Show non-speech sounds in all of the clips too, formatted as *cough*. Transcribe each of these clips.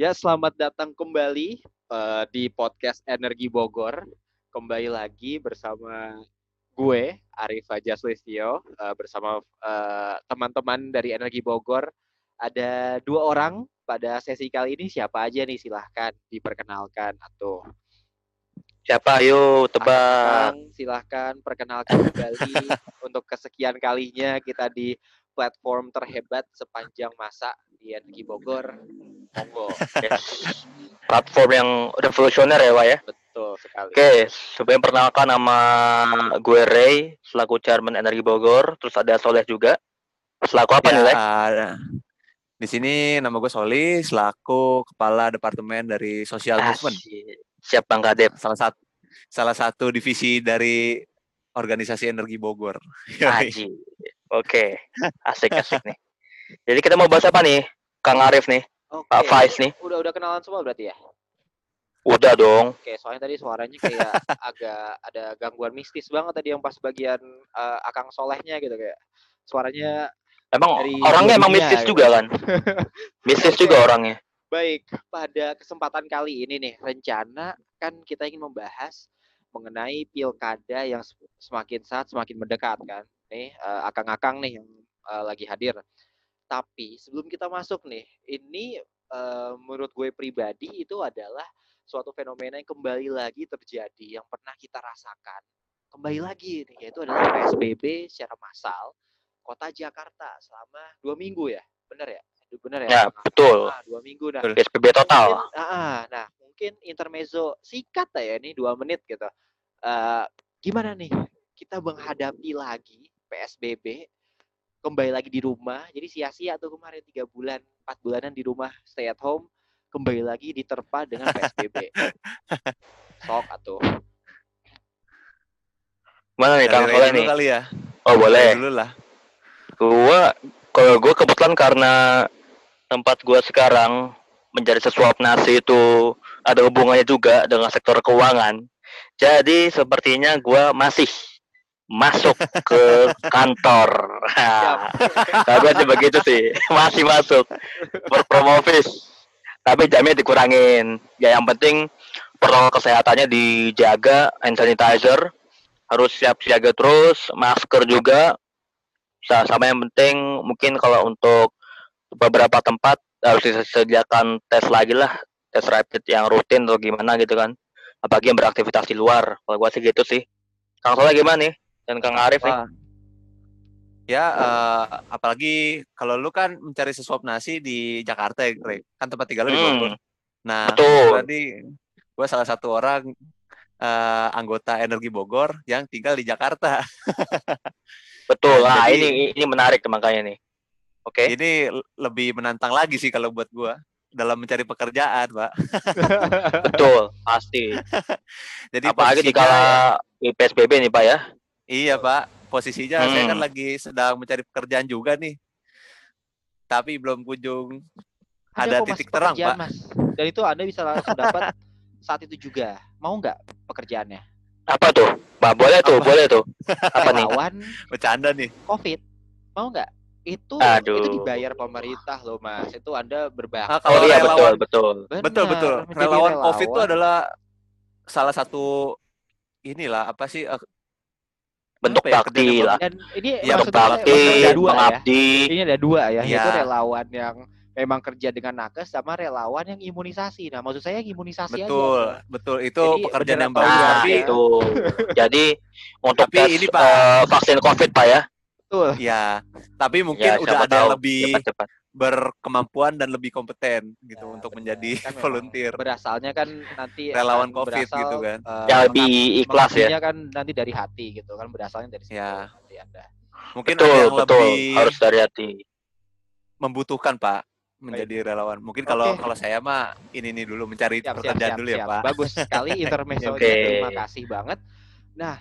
Ya, selamat datang kembali uh, di podcast Energi Bogor. Kembali lagi bersama gue, Arif Ajaslistio, uh, bersama uh, teman-teman dari Energi Bogor. Ada dua orang pada sesi kali ini. Siapa aja nih? Silahkan diperkenalkan atau Siapa? Ayo tebak. silahkan perkenalkan kembali *laughs* untuk kesekian kalinya kita di platform terhebat sepanjang masa di Energi Bogor. Monggo. Yes. *laughs* Platform yang revolusioner ya, Pak ya? Betul sekali. Oke, sebelum perkenalkan nama gue Ray, selaku Chairman Energi Bogor. Terus ada Soleh juga. Selaku apa ya, nih, Le? Di sini nama gue Soli, selaku Kepala Departemen dari Social Movement. Siap Bang Kadep. Salah satu salah satu divisi dari organisasi Energi Bogor. *laughs* Aji. Oke, asik-asik nih. Jadi kita mau bahas apa nih, Kang Arif nih, Oke. Pak Faiz nih? Udah udah kenalan semua berarti ya? Udah dong. Oke, soalnya tadi suaranya kayak *laughs* agak ada gangguan mistis banget tadi yang pas bagian uh, Akang Solehnya gitu kayak suaranya Emang orangnya emang mistis gitu. juga kan? *laughs* mistis juga orangnya. Baik, pada kesempatan kali ini nih rencana kan kita ingin membahas mengenai pilkada yang semakin saat semakin mendekat kan nih uh, akang-akang nih yang uh, lagi hadir. Tapi sebelum kita masuk nih, ini uh, menurut gue pribadi itu adalah suatu fenomena yang kembali lagi terjadi yang pernah kita rasakan. Kembali lagi nih yaitu adalah PSBB secara massal kota Jakarta selama dua minggu ya benar ya? Benar ya, ya betul. nah, dua minggu. Nah PSBB total. mungkin, ah, nah mungkin intermezzo singkat ya ini dua menit gitu. Uh, gimana nih kita menghadapi lagi PSBB kembali lagi di rumah. Jadi sia-sia tuh kemarin tiga bulan empat bulanan di rumah stay at home kembali lagi diterpa dengan *laughs* PSBB sok atau mana nih kang? Boleh nih? kali ya? Oh boleh. dulu lah. Gua kalau gua kebetulan karena tempat gua sekarang menjadi sesuap nasi itu ada hubungannya juga dengan sektor keuangan. Jadi sepertinya gua masih masuk ke kantor. Tapi aja begitu sih, *laughs* masih masuk berpromovis. Tapi jamnya dikurangin. Ya yang penting protokol kesehatannya dijaga, hand sanitizer harus siap siaga terus, masker juga. Sama yang penting mungkin kalau untuk beberapa tempat harus disediakan tes lagi lah, tes rapid yang rutin atau gimana gitu kan. Apalagi yang beraktivitas di luar. Kalau gua sih gitu sih. Kang Soleh gimana nih? Dan Kang Arif nih. Ya, uh, apalagi kalau lu kan mencari sesuap nasi di Jakarta ya, Greg. Kan tempat tinggal lu hmm. di Bogor. Nah, Betul. berarti gue salah satu orang uh, anggota Energi Bogor yang tinggal di Jakarta. *laughs* Betul. Nah, Jadi, ini ini menarik makanya nih. Oke. Okay. Ini lebih menantang lagi sih kalau buat gue dalam mencari pekerjaan, Pak. *laughs* Betul, pasti. *laughs* Jadi apalagi di kala PSBB nih, Pak ya. Iya Pak, posisinya hmm. saya kan lagi sedang mencari pekerjaan juga nih. Tapi belum kunjung ada, ada titik terang Pak. Mas. Dan itu Anda bisa langsung dapat *laughs* saat itu juga. Mau nggak pekerjaannya? Apa tuh? Pak, boleh tuh, Apa? boleh tuh. Apa nih? Lawan bercanda nih. Covid. Mau nggak? Itu Aduh. itu dibayar pemerintah loh Mas. Itu Anda berbakti. Nah, kalau oh, iya betul, betul. Benar, betul, betul. Relawan, relawan Covid itu adalah salah satu inilah apa sih bentuk ya, bakti lah. Dan ini ya, bentuk bakti, ada dua mengabdi. Ya. Ini ada dua ya, ya, yaitu relawan yang memang kerja dengan nakes sama relawan yang imunisasi. Nah, maksud saya imunisasi betul, aja. Betul, itu Jadi, pekerjaan yang bagus. Nah, tapi itu. *laughs* Jadi untuk tapi tes, ini Pak, uh, vaksin Covid Pak ya. Betul. Ya, tapi mungkin ya, udah ada yang lebih cepat, cepat berkemampuan dan lebih kompeten gitu ya, untuk menjadi kan *laughs* volunteer. Berasalnya kan nanti relawan COVID berasal, gitu kan. Uh, yang lebih ikhlas ya. kan nanti dari hati gitu kan berasalnya dari situ ya. nanti Anda. Mungkin betul, ada yang betul. lebih harus dari hati. Membutuhkan Pak menjadi relawan. Mungkin kalau okay. kalau saya mah ini nih dulu mencari siap, pekerjaan siap, dulu ya, siap. ya Pak. Bagus sekali *laughs* intermezzo okay. Terima kasih banget. Nah,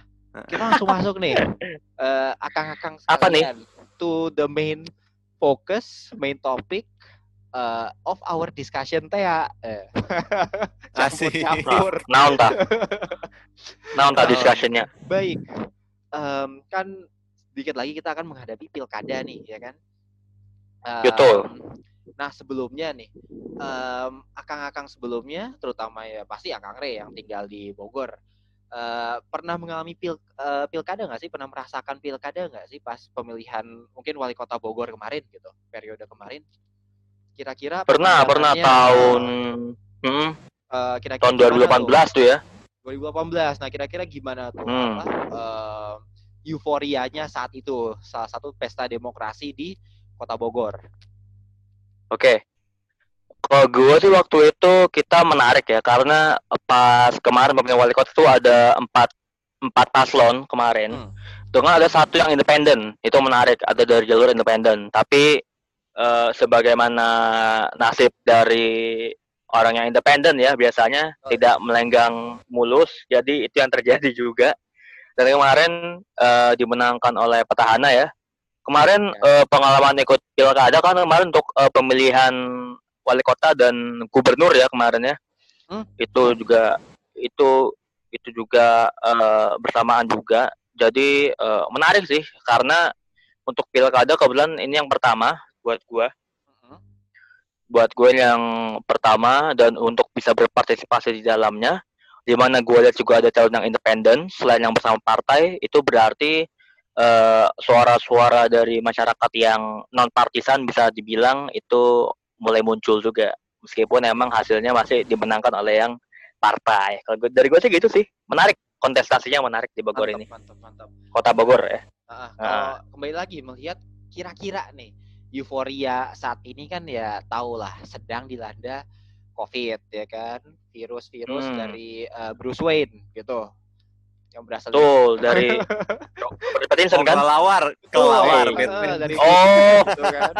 kita langsung masuk nih. Uh, *laughs* akang-akang Apa nih? To the main focus main topic uh, of our discussion teh ya. Eh. *laughs* campur campur. Naon ta? Naon ta discussionnya? Baik. Um, kan sedikit lagi kita akan menghadapi pilkada nih, ya kan? Um, Betul. Nah sebelumnya nih, um, akang-akang sebelumnya, terutama ya pasti akang Re yang tinggal di Bogor, uh, pernah mengalami pil uh, pilkada nggak sih? Pernah merasakan pilkada nggak sih pas pemilihan mungkin wali kota Bogor kemarin gitu, periode kemarin? Kira-kira pernah pernah tahun hmm, uh, kira -kira tahun 2018 tuh? tuh ya. 2018. Nah kira-kira gimana tuh hmm. apa, uh, euforianya saat itu salah satu pesta demokrasi di kota Bogor? Oke. Kalau gue sih waktu itu kita menarik ya karena pas kemarin pemilihan wali kota itu ada empat empat paslon kemarin. Hmm. Dengan ada satu yang independen, itu menarik, ada dari jalur independen. Tapi uh, sebagaimana nasib dari orang yang independen ya biasanya oh. tidak melenggang mulus, jadi itu yang terjadi juga. Dan kemarin uh, dimenangkan oleh petahana ya, Kemarin uh, pengalaman ikut pilkada kan kemarin untuk uh, pemilihan wali kota dan gubernur ya kemarin ya. Hmm? Itu juga itu itu juga uh, bersamaan juga. Jadi uh, menarik sih karena untuk pilkada kebetulan ini yang pertama buat gua. Hmm. Buat gue yang pertama dan untuk bisa berpartisipasi di dalamnya di mana gue lihat juga ada calon yang independen selain yang bersama partai itu berarti Eh, suara-suara uh, dari masyarakat yang non partisan bisa dibilang itu mulai muncul juga meskipun emang hasilnya masih dimenangkan oleh yang partai. Kalau gue, dari gue sih gitu sih, menarik kontestasinya menarik di Bogor mantap, ini. Mantap, mantap. Kota Bogor ya. Uh, uh. kembali lagi melihat kira-kira nih euforia saat ini kan ya tahulah sedang dilanda COVID ya kan virus-virus hmm. dari uh, Bruce Wayne gitu yang berasal Betul, dari *laughs* Robert Pattinson kan? Kelawar, kelawar oh, dari Oh, gitu kan.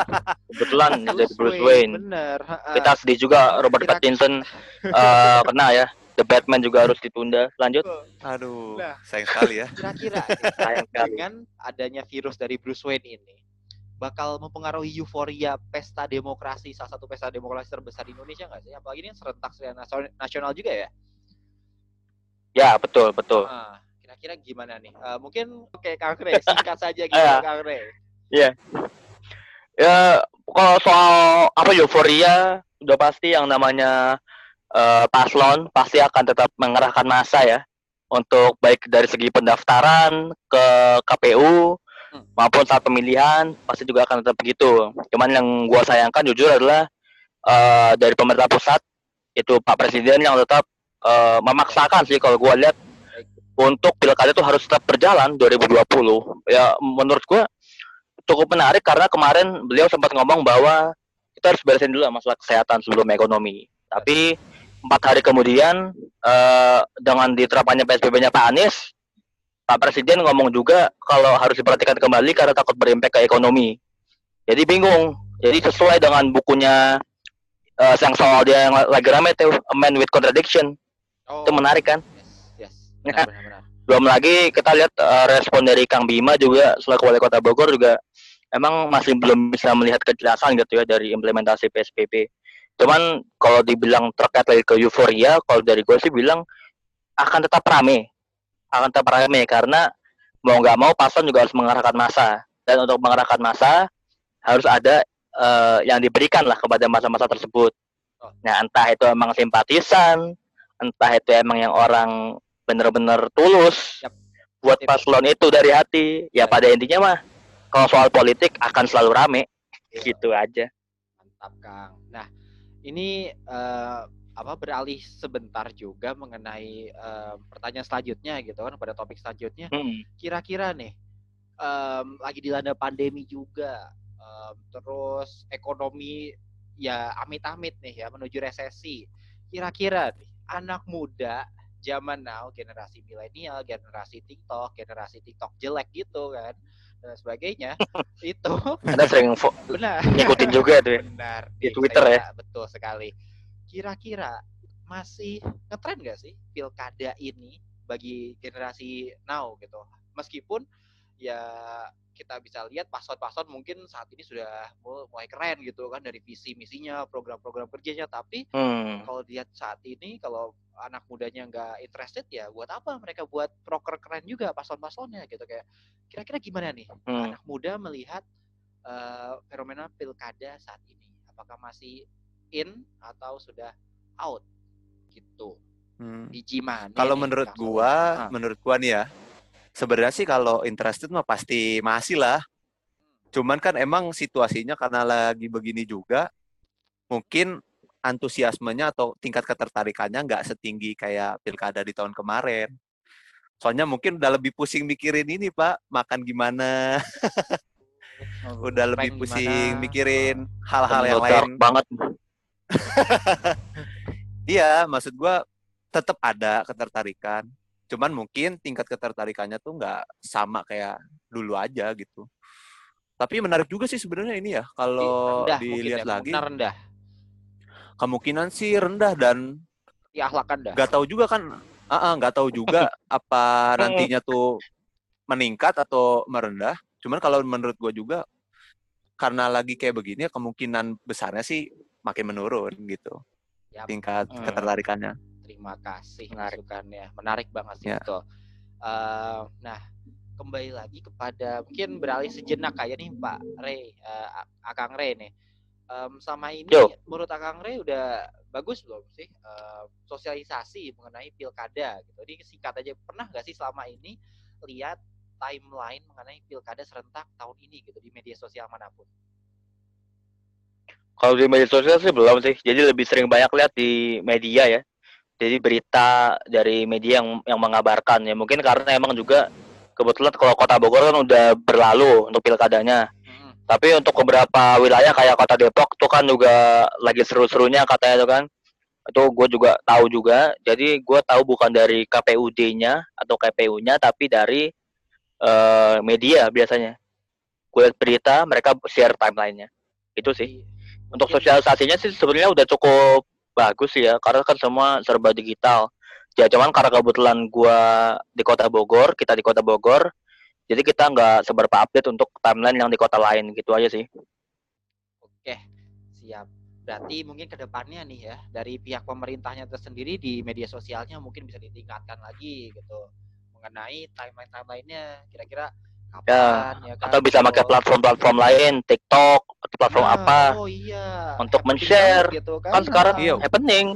kebetulan dari Bruce Wayne. Bener. Kita sedih juga Robert Pattinson uh, kena ya. The Batman juga harus ditunda. Lanjut. Aduh, nah, sayang sekali ya. Kira-kira *laughs* dengan adanya virus dari Bruce Wayne ini bakal mempengaruhi euforia pesta demokrasi salah satu pesta demokrasi terbesar di Indonesia nggak sih? Apalagi ini serentak nasional juga ya? Ya, betul, betul. Nah, kira-kira gimana nih? Uh, mungkin oke Kang Re, singkat saja gitu uh, Kang Re. Iya. Ya, kalau soal apa euforia udah pasti yang namanya uh, paslon pasti akan tetap mengerahkan masa ya untuk baik dari segi pendaftaran ke KPU hmm. maupun saat pemilihan pasti juga akan tetap begitu. Cuman yang gua sayangkan jujur adalah uh, dari pemerintah pusat itu Pak Presiden yang tetap uh, memaksakan sih kalau gue lihat untuk pilkada itu harus tetap berjalan 2020 ya menurut gue cukup menarik karena kemarin beliau sempat ngomong bahwa kita harus beresin dulu masalah kesehatan sebelum ekonomi. Tapi empat hari kemudian uh, dengan diterapkannya PSBB-nya Pak Anies Pak Presiden ngomong juga kalau harus diperhatikan kembali karena takut berimpact ke ekonomi. Jadi bingung. Jadi sesuai dengan bukunya uh, yang soal dia yang lagi rame itu A Man with Contradiction Oh. Itu menarik kan? Yes. yes. Benar, benar, Belum lagi kita lihat uh, respon dari Kang Bima juga selaku wali kota Bogor juga emang masih belum bisa melihat kejelasan gitu ya dari implementasi PSBB. Cuman kalau dibilang terkait lagi ke euforia, kalau dari gue sih bilang akan tetap rame, akan tetap rame karena mau nggak mau paslon juga harus mengarahkan masa dan untuk mengarahkan masa harus ada uh, yang diberikan lah kepada masa-masa tersebut. Oh. Nah entah itu emang simpatisan, entah itu emang yang orang bener-bener tulus yep. buat paslon itu dari hati ya yep. pada intinya mah kalau soal politik akan selalu rame yep. gitu aja mantap kang nah ini uh, apa beralih sebentar juga mengenai uh, pertanyaan selanjutnya gitu kan pada topik selanjutnya hmm. kira-kira nih um, lagi dilanda pandemi juga um, terus ekonomi ya amit-amit nih ya menuju resesi kira-kira nih anak muda zaman now generasi milenial, generasi TikTok, generasi TikTok jelek gitu kan dan sebagainya *laughs* itu ada sering benar. ngikutin juga tuh ya? Benar di Twitter ya? betul sekali. Kira-kira masih ngetren gak sih pilkada ini bagi generasi now gitu? Meskipun ya kita bisa lihat paslon-paslon mungkin saat ini sudah mulai keren gitu kan dari visi misinya program-program kerjanya tapi hmm. kalau lihat saat ini kalau anak mudanya nggak interested ya buat apa mereka buat proker keren juga paslon-paslonnya gitu kayak kira-kira gimana nih hmm. anak muda melihat uh, fenomena pilkada saat ini apakah masih in atau sudah out gitu. Hmm. Biji mana? Kalau menurut gua? Ah. menurut gua nih ya, sebenarnya sih kalau interested mah pasti masih lah. Cuman kan emang situasinya karena lagi begini juga, mungkin antusiasmenya atau tingkat ketertarikannya nggak setinggi kayak pilkada di tahun kemarin. Soalnya mungkin udah lebih pusing mikirin ini Pak, makan gimana, udah lebih Prank pusing gimana? mikirin hal-hal yang lain. banget. *laughs* Iya, maksud gua tetap ada ketertarikan. Cuman mungkin tingkat ketertarikannya tuh nggak sama kayak dulu aja gitu. Tapi menarik juga sih sebenarnya ini ya kalau rendah mungkin dilihat ya, lagi kemungkinan rendah. kemungkinan sih rendah dan Diahlakan dah. nggak tahu juga kan ah ah, nggak tahu juga *laughs* apa nantinya tuh meningkat atau merendah. Cuman kalau menurut gua juga karena lagi kayak begini ya kemungkinan besarnya sih makin menurun gitu Yap. tingkat Hmm. ketertarikannya. Terima kasih Menarik. masukannya. Menarik banget sih Ya. betul. Eh, nah, kembali lagi kepada mungkin beralih sejenak kayak nih Pak Rey, A- Akang Rey nih. Em, sama ini Yo. menurut Akang Rey udah bagus belum sih eh, sosialisasi mengenai pilkada gitu. Ini singkat aja pernah nggak sih selama ini lihat timeline mengenai pilkada serentak tahun ini gitu di media sosial mana pun? Kalau di media sosial sih belum sih. Jadi lebih sering banyak lihat di media ya. Jadi berita dari media yang yang mengabarkan ya. Mungkin karena emang juga kebetulan kalau Kota Bogor kan udah berlalu untuk pilkadanya. Mm-mm. Tapi untuk beberapa wilayah kayak Kota Depok tuh kan juga lagi seru-serunya katanya tuh kan. Itu gue juga tahu juga. Jadi gue tahu bukan dari KPUD-nya atau KPU-nya tapi dari eh, media biasanya. Gue lihat berita mereka share timelinenya. Itu sih. Jadi, Untuk mungkin- sosialisasinya sih sebenarnya udah cukup bagus ya, karena kan semua serba digital. Ya cuman karena kebetulan gua di kota Bogor, kita di kota Bogor, jadi kita nggak seberapa update untuk timeline yang di kota lain gitu aja sih. Oke, siap. Berarti mungkin ke depannya nih ya, dari pihak pemerintahnya tersendiri di media sosialnya mungkin bisa ditingkatkan lagi gitu. Mengenai timeline-timelinenya kira-kira kapan ya, kan? Atau bisa pakai platform-platform lain, TikTok, atau platform Nah, apa? Oh iya. untuk men-share. gitu kan. Kan sekarang Iya. happening,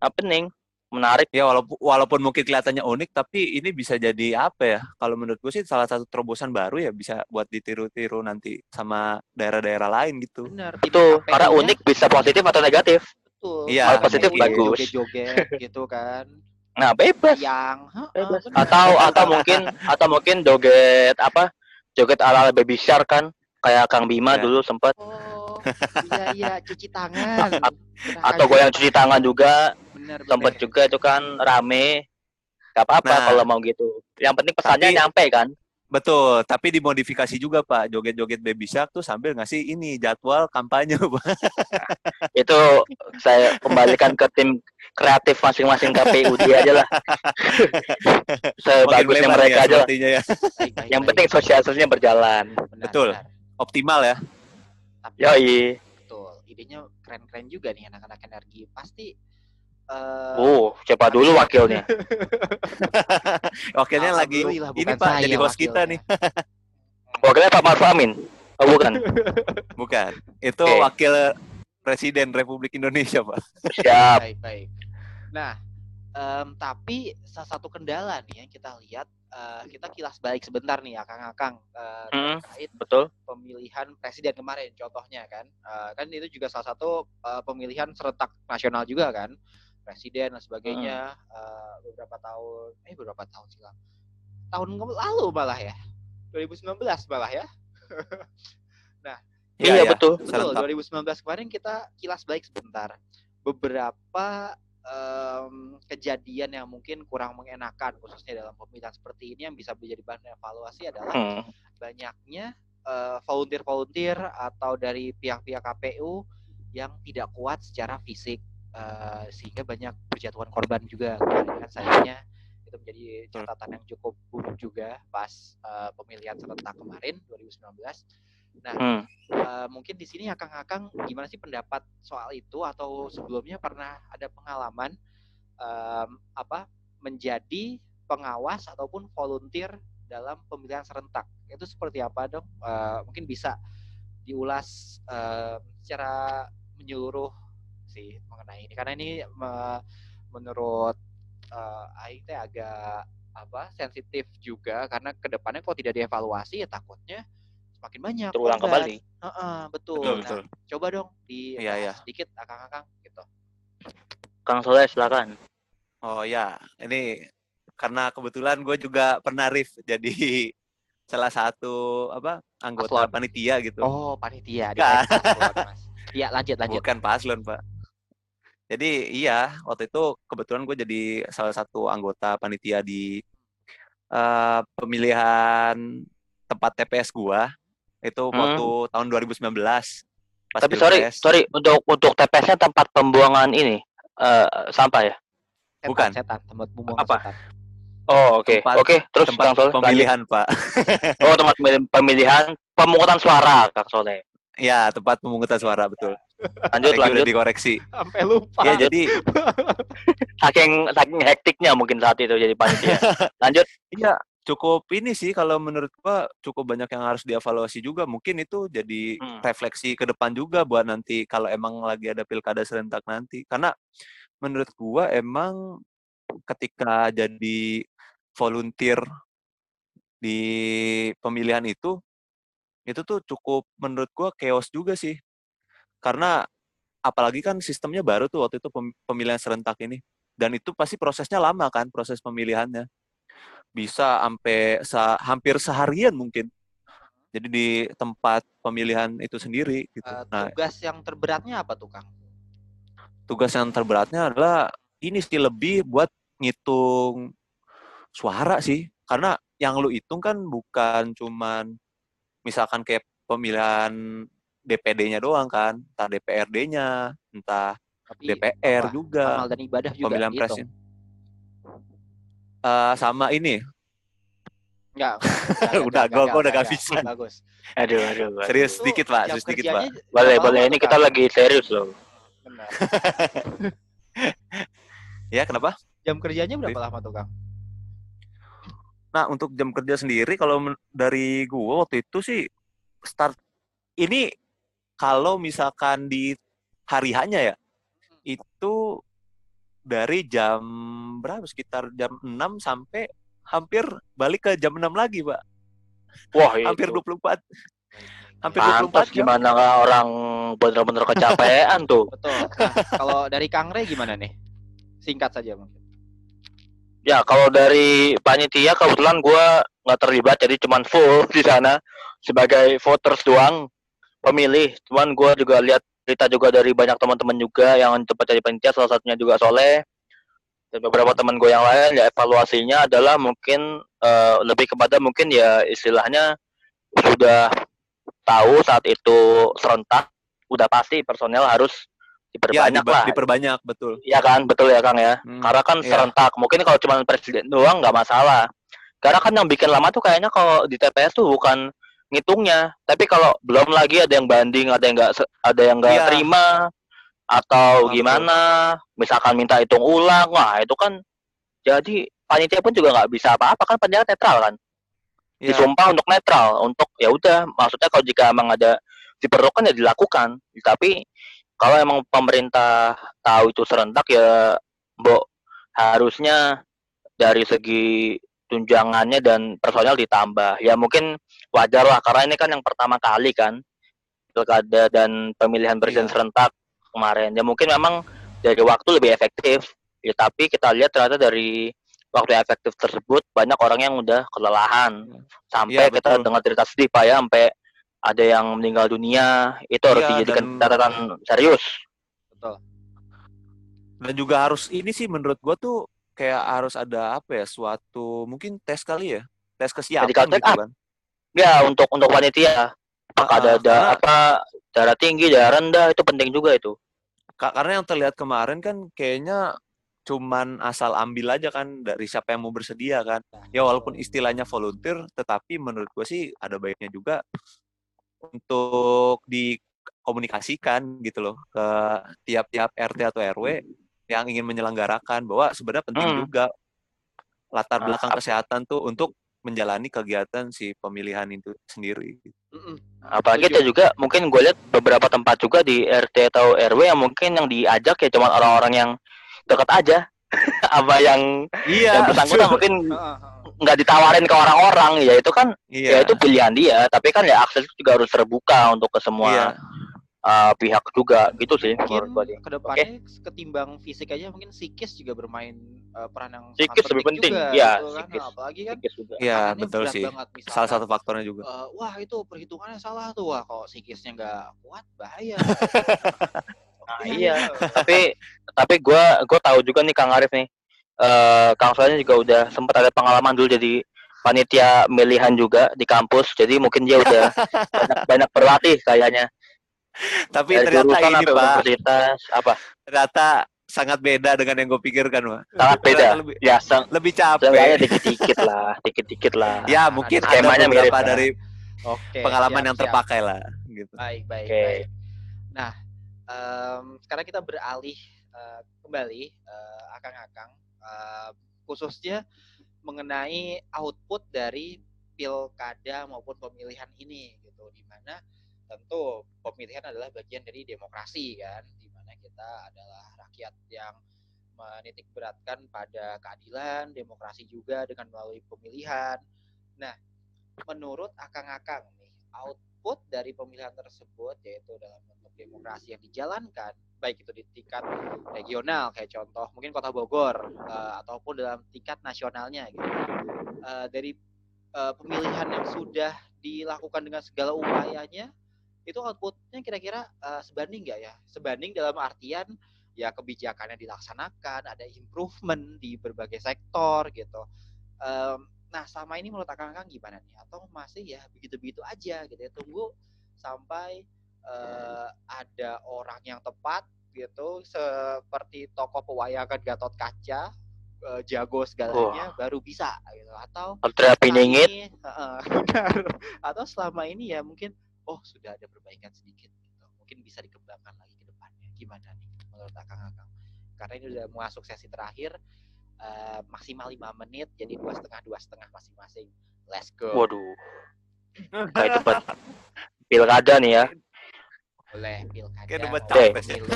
happening, menarik. Ya walaupun walaupun mungkin kelihatannya unik tapi ini bisa jadi apa ya? Kalau menurut gue sih salah satu terobosan baru ya bisa buat ditiru-tiru nanti sama daerah-daerah lain gitu. benar. Itu karena unik bisa positif atau negatif. Betul. Iya, Kalau positif bagus. Joget-joget gitu kan. Nah, bebas. Yang Bebas. Atau atau mungkin atau mungkin joget apa? Joget ala baby shark kan? Kayak Kang Bima Ya. dulu sempat Oh, iya iya cuci tangan. *laughs* atau goyang cuci tangan juga Bener, sempat bener. juga itu kan rame gak apa-apa Nah. kalau mau gitu yang penting pesannya Tapi- nyampe kan Betul, tapi dimodifikasi juga Pak. Joget-joget baby shark tuh sambil ngasih ini jadwal kampanye, *laughs* Pak. itu saya kembalikan ke tim kreatif masing-masing KPU dia aja lah *laughs* sebagusnya mereka ya aja lah ya. Baik, baik, yang baik. penting sosialisasinya berjalan Benar, Betul. benar. Optimal ya. Tapi yoi betul, idenya keren-keren juga nih anak-anak energi. Pasti uh siapa dulu wakilnya *laughs* Wakilnya lagi ini Pak saya jadi host kita wakilnya. nih. *laughs* wakilnya Pak Maruf Amin oh bukan *laughs* Bukan. Itu Oke. wakil Presiden Republik Indonesia, Pak. siap Baik, baik. Nah, em, tapi salah satu kendala nih yang kita lihat, eh, kita kilas balik sebentar nih, akang-akang eh, Hmm. terkait betul pemilihan presiden kemarin, contohnya kan, Eh, kan itu juga salah satu eh, pemilihan serentak nasional juga kan, presiden dan sebagainya eh, beberapa tahun, eh beberapa tahun silam, tahun lalu malah ya, 2019 malah ya. *laughs* iya iya. betul Betul, Serentak. 2019 kemarin kita kilas balik sebentar. Beberapa em, kejadian yang mungkin kurang mengenakan khususnya dalam pemilihan seperti ini yang bisa menjadi bahan evaluasi adalah Hmm. banyaknya eh, volunteer-volunteer atau dari pihak-pihak KPU yang tidak kuat secara fisik eh, sehingga banyak berjatuhan korban juga kemarin kan sayangnya itu menjadi catatan yang cukup buruk juga pas eh, pemilihan serentak kemarin 2019. Hmm. Eh, mungkin di sini akang-akang gimana sih pendapat soal itu atau sebelumnya pernah ada pengalaman em, apa menjadi pengawas ataupun volunteer dalam pemilihan serentak itu seperti apa dong Eh, mungkin bisa diulas eh, secara menyeluruh sih mengenai ini karena ini me- menurut eh, Aing teh agak apa sensitif juga karena ke depannya kalau tidak dievaluasi ya takutnya semakin banyak terulang korban. kembali Heeh, betul. Betul, Nah, betul. coba dong di Iya, iya. sedikit akang-akang gitu. Kang Soleh silakan Oh ya, ini karena kebetulan gue juga pernah Rif jadi *laughs* salah satu apa anggota Paslon. panitia gitu. Oh, panitia. Iya, lanjut lanjut. Bukan paslon, Pak. Jadi iya, waktu itu kebetulan gue jadi salah satu anggota panitia di eh, pemilihan tempat TPS gua itu Hmm. waktu tahun 2019. Pas tapi sorry sorry untuk untuk TPS-nya tempat pembuangan ini eh, sampah ya Setan, Bukan. Setan, tempat bumbung Apa? setan. oh oke Tempat- oke terus tempat Kang Soleh lanjut. pemilihan, Pak. oh tempat pemili- pemilihan pemungutan suara Kang Soleh Ya, tempat pemungutan suara betul. Lanjut udah lanjut dikoreksi. Sampai lupa. Ya, jadi *laughs* saking saking hektiknya mungkin saat itu jadi panitia *laughs* lanjut Iya, cukup ini sih kalau menurut gua cukup banyak yang harus dievaluasi juga. Mungkin itu jadi Hmm. refleksi ke depan juga buat nanti kalau emang lagi ada pilkada serentak nanti. Karena menurut gua emang ketika jadi volunteer di pemilihan itu itu tuh cukup menurut gua chaos juga sih. Karena apalagi kan sistemnya baru tuh waktu itu pem- pemilihan serentak ini. Dan itu pasti prosesnya lama kan, proses pemilihannya bisa sampai se- hampir seharian mungkin. Jadi di tempat pemilihan itu sendiri gitu. Nah, tugas yang terberatnya apa tuh, Kang? tugas yang terberatnya adalah ini sih lebih buat ngitung suara sih. Karena yang lu hitung kan bukan cuman misalkan kayak pemilihan DPD-nya doang kan, entah DPRD-nya, entah Tapi DPR apa, juga, amal dan ibadah juga pemilihan dihitung. presiden. Eh, sama ini, Enggak, *laughs* Udah, gua- gua udah gak bisa. Bagus. aduh aduh aduh. serius Itu sedikit pak, serius sedikit pak. boleh boleh ini kita lagi serius loh Benar. *laughs* Ya kenapa? Jam kerjanya berapa lama tuh, Kang? Nah, untuk jam kerja sendiri kalau dari gua waktu itu sih start ini kalau misalkan di hari hanya ya itu dari jam berapa sekitar jam 6 sampai hampir balik ke jam 6 lagi, Pak. wah *laughs* Hampir itu 24 hampir pantas 24 jam. gimana nggak orang bener-bener kecapean tuh Betul. Nah, kalau dari Kang Rey gimana nih? Singkat saja mungkin. Ya kalau dari panitia kebetulan gua nggak terlibat jadi cuman full di sana sebagai voters doang pemilih. Cuman gua juga lihat cerita juga dari banyak teman-teman juga yang tempat jadi panitia. Salah satunya juga Soleh. Dan beberapa teman gue yang lain ya evaluasinya adalah mungkin eh, lebih kepada mungkin ya istilahnya sudah tahu saat itu serentak udah pasti personel harus Ya, diperbanyak diba- lah. diperbanyak betul. ya kan? Betul ya Kang ya? Hmm, karena kan iya. serentak. Mungkin kalau cuma presiden doang nggak masalah. Karena kan yang bikin lama tuh kayaknya kalau di TPS tuh bukan ngitungnya. Tapi kalau belum lagi ada yang banding ada yang nggak ada yang nggak Iya. terima atau betul. gimana misalkan minta hitung ulang wah itu kan jadi panitia pun juga nggak bisa apa-apa kan panitia netral kan. Ya, disumpah untuk netral untuk ya udah maksudnya kalau jika emang ada diperlukan ya dilakukan. Tapi kalau emang pemerintah tahu itu serentak ya mbok harusnya dari segi tunjangannya dan personel ditambah. Ya mungkin wajar lah karena ini kan yang pertama kali kan pilkada dan pemilihan presiden Iya. serentak kemarin. Ya mungkin memang dari waktu lebih efektif. Ya tapi kita lihat ternyata dari waktu yang efektif tersebut banyak orang yang udah kelelahan. Sampai Iya, kita dengar cerita sedih pak ya sampai ada yang meninggal dunia itu harus Iya, dijadikan dan- catatan serius. Betul. dan juga harus ini sih menurut gua tuh kayak harus ada apa ya suatu mungkin tes kali ya tes kesiapan Medical gitu kan ya untuk untuk panitia. Apakah ada, Ah, ada karena- apa darah tinggi darah rendah itu penting juga itu. Ka- karena yang terlihat kemarin kan kayaknya cuman asal ambil aja kan dari siapa yang mau bersedia kan. Ya walaupun istilahnya volunteer tetapi menurut gua sih ada baiknya juga untuk dikomunikasikan gitu loh ke tiap-tiap RT atau RW yang ingin menyelenggarakan bahwa sebenarnya penting Hmm. juga latar Ah, belakang kesehatan tuh untuk menjalani kegiatan si pemilihan itu sendiri. Apalagi itu juga mungkin gue lihat beberapa tempat juga di RT atau RW yang mungkin yang diajak ya cuma orang-orang yang dekat aja. *laughs* Apa yang Iya, yang bersangkutan mungkin nggak ditawarin ke orang-orang ya itu kan iya. ya itu pilihan dia tapi kan ya akses juga harus terbuka untuk ke semua Iya. Uh, pihak juga gitu sih mungkin menurut gua sih. ke depannya ketimbang fisik aja mungkin psikis juga bermain uh, peran yang Psikis sangat lebih penting, juga, gitu kan. psikis. Nah, apalagi kan Psikis juga. Iya, tekanannya betul sih. banget. Misalkan, Salah satu faktornya juga. uh, wah itu perhitungannya salah tuh wah kalau psikisnya nggak kuat bahaya *laughs* Nah, iya. tapi tapi gua gua tahu juga nih Kang Arif nih eh Kang Soalnya juga udah sempat ada pengalaman dulu jadi panitia milihan juga di kampus jadi mungkin dia udah *laughs* banyak, banyak berlatih kayaknya Tapi Dari ternyata ini Pak, universitas apa ternyata sangat beda dengan yang gue pikirkan Pak. sangat beda Lebih, ya se- lebih capek. dikit-dikit lah dikit-dikit lah Ya mungkin ada mirip beberapa lah. dari Oke, pengalaman siap, yang siap. terpakai lah. Gitu. Baik, baik, Oke. baik. Nah, em, sekarang kita beralih eh, kembali eh, akang-akang eh, khususnya mengenai output dari pilkada maupun pemilihan ini gitu di mana tentu pemilihan adalah bagian dari demokrasi kan di mana kita adalah rakyat yang menitik beratkan pada keadilan demokrasi juga dengan melalui pemilihan. Nah menurut akang-akang nih output dari pemilihan tersebut yaitu dalam bentuk demokrasi yang dijalankan baik itu di tingkat regional kayak contoh mungkin kota Bogor eh, ataupun dalam tingkat nasionalnya gitu. Eh, dari eh, pemilihan yang sudah dilakukan dengan segala upayanya itu outputnya kira-kira eh, sebanding nggak ya? Sebanding dalam artian ya kebijakannya dilaksanakan ada improvement di berbagai sektor gitu. Em, nah sama ini menurut akang-akang gimana nih? Atau masih ya begitu-begitu aja gitu ya? Tunggu sampai eh, ada orang yang tepat gitu seperti tokoh pewayangan Gatot Kaca eh, jago segalanya baru bisa gitu. Atau Piningit *laughs* benar. atau selama ini ya mungkin oh sudah ada perbaikan sedikit gitu. mungkin bisa dikembangkan lagi ke depannya gimana nih menurut akang-akang karena ini udah masuk sesi terakhir eh, maksimal lima menit jadi dua setengah dua setengah masing-masing let's go waduh kayak debat *laughs* pilkada nih ya boleh pilkada Kayak debat capres ya. *laughs*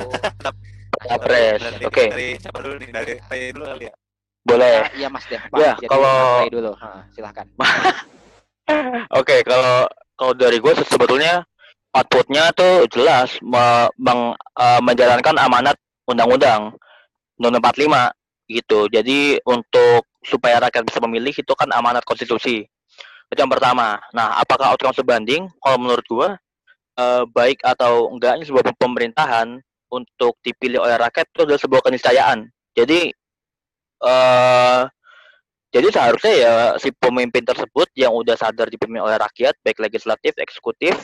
Capres. Oke. dari siapa dulu nih? Dari Ray dulu kali ya? boleh Ah, iya mas Dev Ya, jadi kalau- dulu Ha, silahkan *laughs* Oke, kalau kalau dari gue sebetulnya outputnya tuh jelas me- meng- eh, menjalankan amanat undang-undang Undang 45 gitu. Jadi untuk supaya rakyat bisa memilih itu kan amanat konstitusi. Itu yang pertama. Nah, apakah outcome sebanding? Kalau menurut gue eh, baik atau enggaknya sebuah pemerintahan untuk dipilih oleh rakyat itu adalah sebuah keniscayaan. Jadi eh jadi seharusnya ya si pemimpin tersebut yang udah sadar dipimpin oleh rakyat, baik legislatif, eksekutif,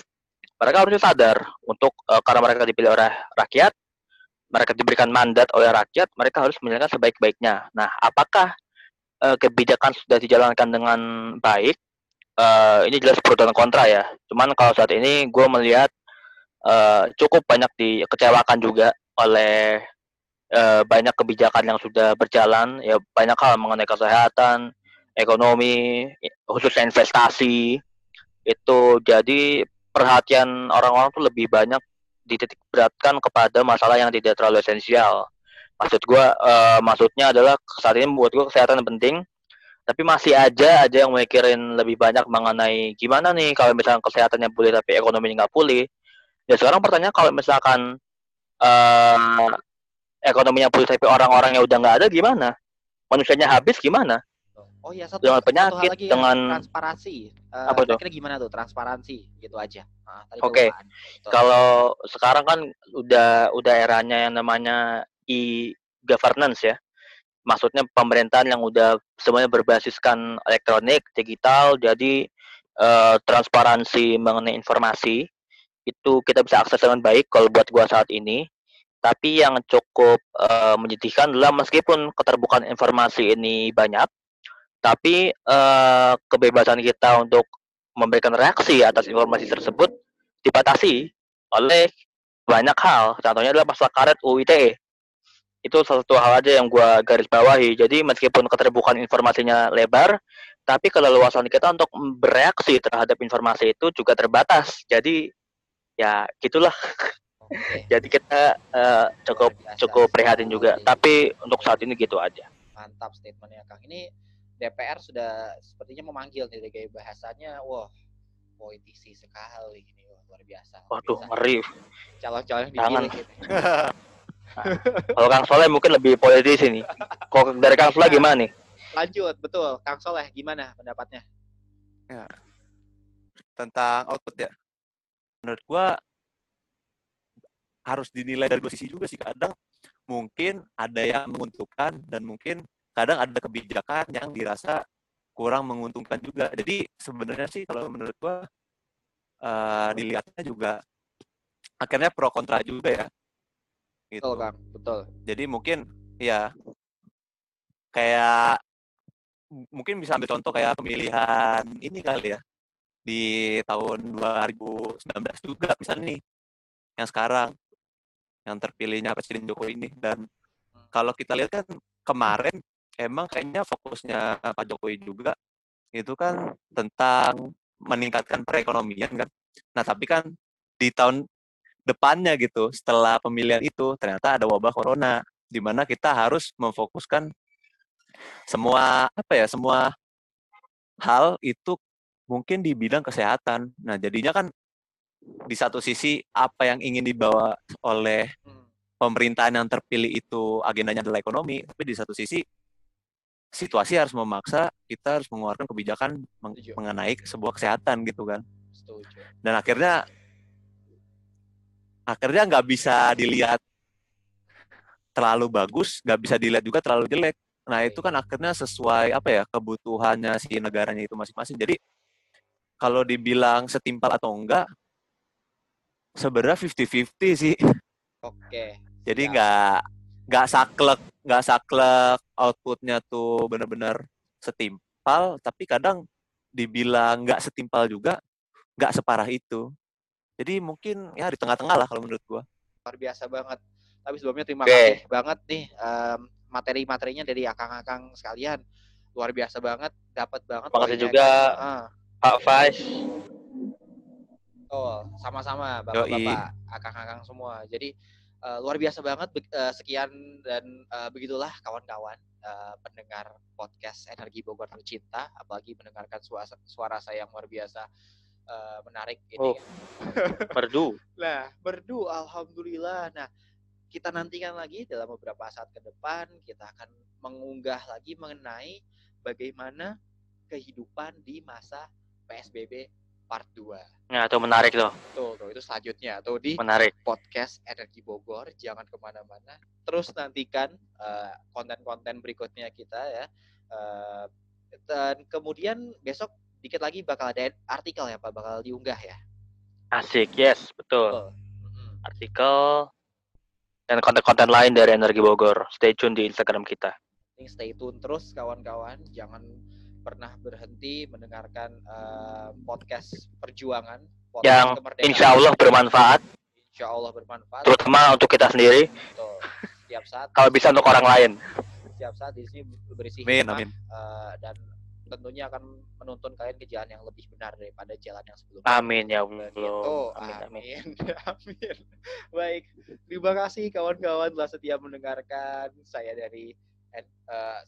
mereka harusnya sadar untuk eh, karena mereka dipilih oleh rakyat, mereka diberikan mandat oleh rakyat, mereka harus menjalankan sebaik-baiknya. Nah, apakah eh, kebijakan sudah dijalankan dengan baik? Eh, ini jelas pro dan kontra ya. Cuman kalau saat ini gue melihat eh, cukup banyak dikecewakan juga oleh eh, banyak kebijakan yang sudah berjalan ya banyak hal mengenai kesehatan ekonomi khususnya investasi. Itu jadi perhatian orang-orang tuh lebih banyak dititik beratkan kepada masalah yang tidak terlalu esensial. Maksud gua eh, maksudnya adalah saat ini buat gua kesehatan penting tapi masih aja ada yang mikirin lebih banyak mengenai gimana nih kalau misalkan kesehatannya pulih tapi ekonominya nggak pulih. Ya sekarang pertanyaan kalau misalkan eh ekonominya pulih tapi orang-orangnya udah nggak ada gimana? Manusianya habis gimana? Oh iya satu, Dengan satu penyakit, lagi ya, dengan- transparansi. Eh, Apa tuh? gimana tuh transparansi gitu aja. Nah, Oke. kelupaan. Gitu. Kalau sekarang kan udah udah eranya yang namanya e-governance ya. Maksudnya pemerintahan yang udah semuanya berbasiskan elektronik, digital, jadi eh, transparansi mengenai informasi itu kita bisa akses dengan baik kalau buat gua saat ini. Tapi yang cukup eh, menyedihkan adalah meskipun keterbukaan informasi ini banyak, tapi eh, kebebasan kita untuk memberikan reaksi atas informasi tersebut dibatasi oleh banyak hal. Contohnya adalah masalah karet UU ITE. Itu salah satu hal aja yang gua garis bawahi. Jadi meskipun keterbukaan informasinya lebar, tapi keleluasan kita untuk bereaksi terhadap informasi itu juga terbatas. Jadi ya gitulah. *laughs* *laughs* Jadi kita eh, cukup biasa cukup prihatin juga. Tapi untuk saat ini gitu aja. Mantap statementnya Kang. Ini DPR sudah sepertinya memanggil nih gaya bahasanya. Wah, politisi sekali ini. Luar biasa. Waduh, biasa. ngeri. Calon-calon Jangan. dipilih gitu. *laughs* Kalau Kang Soleh mungkin lebih politis ini. Kok dari Kang Soleh gimana nih? Lanjut, betul. Kang Soleh, gimana pendapatnya? tentang output ya. Menurut gua harus dinilai dari dua sisi juga sih. Kadang mungkin ada yang menguntungkan dan mungkin kadang ada kebijakan yang dirasa kurang menguntungkan juga. Jadi sebenarnya sih kalau menurut gua eh, dilihatnya juga akhirnya pro kontra juga ya. Gitu. Betul, Kang. Betul. Jadi mungkin ya kayak mungkin bisa ambil contoh kayak pemilihan ini kali ya di tahun 2019 juga misalnya nih yang sekarang yang terpilihnya Presiden Jokowi ini dan kalau kita lihat kan kemarin emang kayaknya fokusnya Pak Jokowi juga itu kan tentang meningkatkan perekonomian kan. Nah, tapi kan di tahun depannya gitu setelah pemilihan itu ternyata ada wabah corona di mana kita harus memfokuskan semua apa ya semua hal itu mungkin di bidang kesehatan. Nah, jadinya kan di satu sisi apa yang ingin dibawa oleh Hmm. pemerintahan yang terpilih itu agendanya adalah ekonomi, tapi di satu sisi situasi harus memaksa kita harus mengeluarkan kebijakan meng- mengenai sebuah kesehatan gitu kan. Setuju. Dan akhirnya akhirnya nggak bisa dilihat terlalu bagus, nggak bisa dilihat juga terlalu jelek. Nah itu kan akhirnya sesuai apa ya kebutuhannya si negaranya itu masing-masing. Jadi kalau dibilang setimpal atau enggak, sebenarnya 50-50 sih. Oke. Jadi siap. nggak nggak saklek nggak saklek outputnya tuh benar-benar setimpal, tapi kadang dibilang nggak setimpal juga nggak separah itu. Jadi mungkin ya di tengah-tengah lah kalau menurut gua. luar biasa banget. Tapi sebelumnya terima Oke. kasih banget nih em, materi-materinya dari akang-akang sekalian. Luar biasa banget, dapat banget. Terima kasih juga. Ah, Pak Faiz. Oh, sama-sama bapak-bapak, akang-akang semua. Jadi eh, luar biasa banget. Be- eh, sekian dan eh, begitulah kawan-kawan eh, pendengar podcast Energi Bogor Tercinta, apalagi mendengarkan suara, suara saya yang luar biasa eh, menarik ini. Oh. *laughs* Merdu. Nah, merdu alhamdulillah. Nah, kita nantikan lagi dalam beberapa saat ke depan kita akan mengunggah lagi mengenai bagaimana kehidupan di masa PSBB part 2. Nah, itu menarik tuh. Tuh, tuh itu selanjutnya tuh di Menarik. podcast Energi Bogor. Jangan ke mana-mana. Terus nantikan eh, konten-konten berikutnya kita ya. Eh, dan kemudian besok dikit lagi bakal ada artikel ya Pak, bakal diunggah ya. Asik, yes, betul. Betul. Artikel dan konten-konten lain dari Energi Bogor. Stay tune di Instagram kita. Stay tune terus kawan-kawan, jangan pernah berhenti mendengarkan eh, podcast perjuangan, podcast Yang kemerdekaan. Insya Allah bermanfaat, Insya Allah bermanfaat. terutama untuk kita sendiri. Betul. Setiap saat, Kalau bisa untuk orang lain. setiap saat di sini berisi Amin, hikmah, amin. eh, dan tentunya akan menuntun kalian ke jalan yang lebih benar daripada jalan yang sebelumnya. Amin ya. Allah. Amin, amin. Amin. *laughs* Amin. Baik, terima kasih kawan-kawan telah setia mendengarkan. Saya dari eh,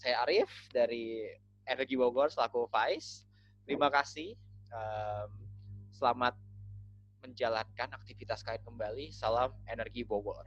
saya Arif dari Energi Bogor selaku Vice. Terima kasih. Em, selamat menjalankan aktivitas kalian kembali. Salam Energi Bogor.